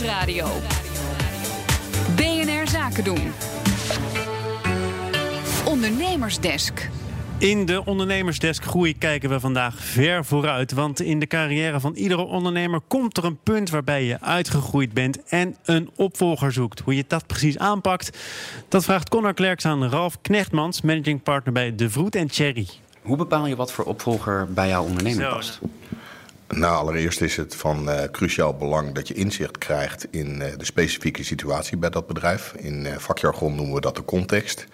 Nieuwsradio. BNR Zaken doen. Ondernemersdesk. In de ondernemersdesk groei kijken we vandaag ver vooruit. Want in de carrière van iedere ondernemer komt er een punt waarbij je uitgegroeid bent en een opvolger zoekt. Hoe je dat precies aanpakt, dat vraagt Connor Klerks aan Ralf Knechtmans, managing partner bij De Vroet en Cherry. Hoe bepaal je wat voor opvolger bij jouw onderneming Zo, past? Nou, allereerst is het van eh, cruciaal belang dat je inzicht krijgt in eh, de specifieke situatie bij dat bedrijf. In eh, vakjargon noemen we dat de context.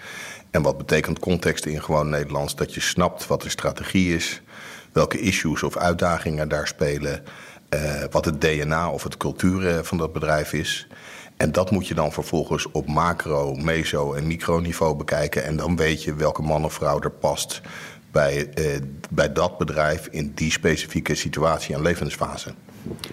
En wat betekent context in gewoon Nederlands? Dat je snapt wat de strategie is, welke issues of uitdagingen daar spelen, wat het DNA of het cultuur van dat bedrijf is. En dat moet je dan vervolgens op macro, meso en microniveau bekijken. En dan weet je welke man of vrouw er past bij, eh, bij dat bedrijf in die specifieke situatie en levensfase.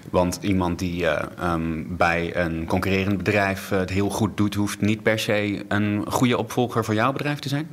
Want iemand die eh, ehm, bij een concurrerend bedrijf eh, het heel goed doet, hoeft niet per se een goede opvolger voor jouw bedrijf te zijn?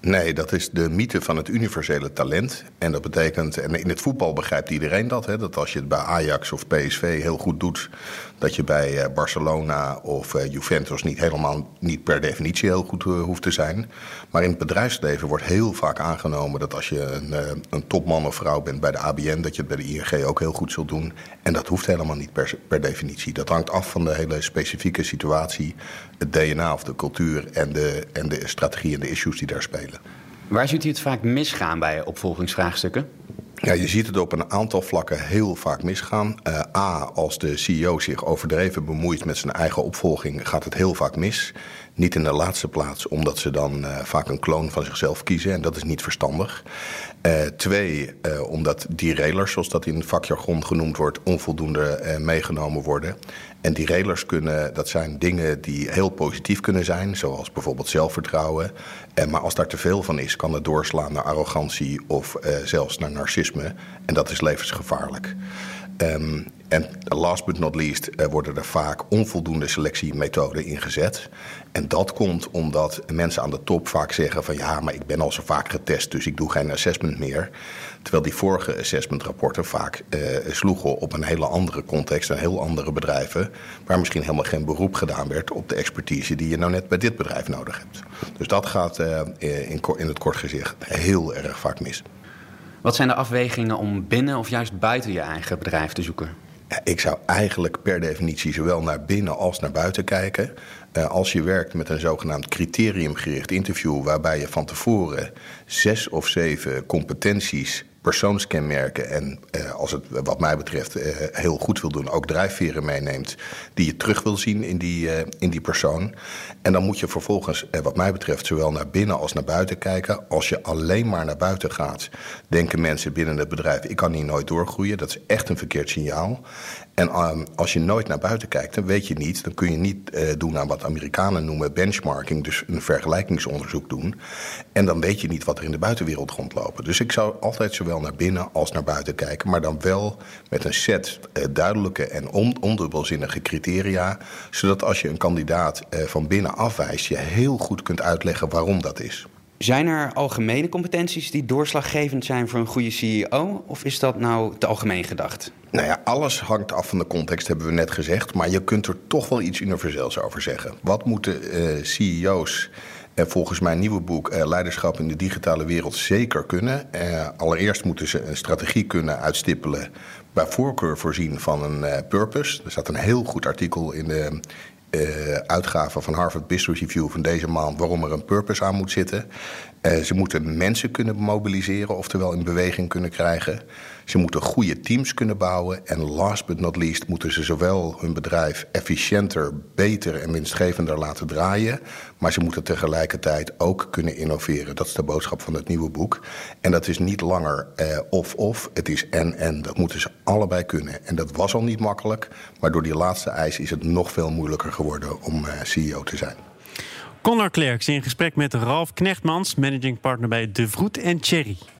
Nee, dat is de mythe van het universele talent. En dat betekent, en in het voetbal begrijpt iedereen dat, hè, dat als je het bij Ajax of PSV heel goed doet, dat je bij eh, Barcelona of eh, Juventus niet helemaal, niet per definitie heel goed eh, hoeft te zijn. Maar in het bedrijfsleven wordt heel vaak aangenomen dat als je een, een topman of vrouw bent bij de ABN, dat je het bij de ING ook heel goed zult doen. En dat hoeft helemaal niet per, per definitie. Dat hangt af van de hele specifieke situatie, het DNA of de cultuur en de, en de strategie en de issues die daar Waar ziet u het vaak misgaan bij opvolgingsvraagstukken? Ja, je ziet het op een aantal vlakken heel vaak misgaan. Eh, A, als de CEO zich overdreven bemoeit met zijn eigen opvolging, gaat het heel vaak mis. Niet in de laatste plaats, omdat ze dan eh, vaak een kloon van zichzelf kiezen. En dat is niet verstandig. Eh, twee, omdat die railers, zoals dat in vakjargon genoemd wordt, onvoldoende meegenomen worden. En die railers kunnen, dat zijn dingen die heel positief kunnen zijn, zoals bijvoorbeeld zelfvertrouwen. Maar als daar te veel van is, kan het doorslaan naar arrogantie of zelfs naar narcisme. En dat is levensgevaarlijk. Ehm, en last but not least worden er vaak onvoldoende selectiemethoden ingezet. En dat komt omdat mensen aan de top vaak zeggen van ja, maar ik ben al zo vaak getest, dus ik doe geen assessment meer. Terwijl die vorige assessmentrapporten vaak eh, sloegen op een hele andere context en heel andere bedrijven, waar misschien helemaal geen beroep gedaan werd op de expertise die je nou net bij dit bedrijf nodig hebt. Dus dat gaat eh, in, in het kort gezicht heel erg vaak mis. Wat zijn de afwegingen om binnen of juist buiten je eigen bedrijf te zoeken? Ik zou eigenlijk per definitie zowel naar binnen als naar buiten kijken. Eh, als je werkt met een zogenaamd criteriumgericht interview, waarbij je van tevoren zes of zeven competenties, persoonskenmerken en eh, als het wat mij betreft eh, heel goed wil doen, ook drijfveren meeneemt die je terug wil zien in die, eh, in die persoon. En dan moet je vervolgens, wat mij betreft, zowel naar binnen als naar buiten kijken. Als je alleen maar naar buiten gaat, denken mensen binnen het bedrijf: ik kan hier nooit doorgroeien. Dat is echt een verkeerd signaal. En ehm, als je nooit naar buiten kijkt, dan weet je niet, dan kun je niet eh, doen aan wat Amerikanen noemen benchmarking, dus een vergelijkingsonderzoek doen. En dan weet je niet wat er in de buitenwereld rondlopen. Dus ik zou altijd zowel naar binnen als naar buiten kijken, maar dan wel met een set eh, duidelijke en on ondubbelzinnige criteria, zodat als je een kandidaat eh, van binnen afwijst, je heel goed kunt uitleggen waarom dat is. Zijn er algemene competenties die doorslaggevend zijn voor een goede CEO? Of is dat nou te algemeen gedacht? Nou ja, alles hangt af van de context, hebben we net gezegd. Maar je kunt er toch wel iets universeels over zeggen. Wat moeten eh, CEO's en volgens mijn nieuwe boek eh, Leiderschap in de digitale wereld zeker kunnen? Eh, allereerst moeten ze een strategie kunnen uitstippelen. Bij voorkeur voorzien van een eh, purpose. Er staat een heel goed artikel in de eh, uitgave van Harvard Business Review van deze maand waarom er een purpose aan moet zitten. Eh, ze moeten mensen kunnen mobiliseren, oftewel in beweging kunnen krijgen. Ze moeten goede teams kunnen bouwen. En last but not least moeten ze zowel hun bedrijf efficiënter, beter en winstgevender laten draaien. Maar ze moeten tegelijkertijd ook kunnen innoveren. Dat is de boodschap van het nieuwe boek. En dat is niet langer eh, of-of, het is en-en. Dat moeten ze allebei kunnen. En dat was al niet makkelijk. Maar door die laatste eis is het nog veel moeilijker geworden om eh, CEO te zijn. Connor Klerks in gesprek met Ralf Knechtmans, managing partner bij De Vroet en Cherry.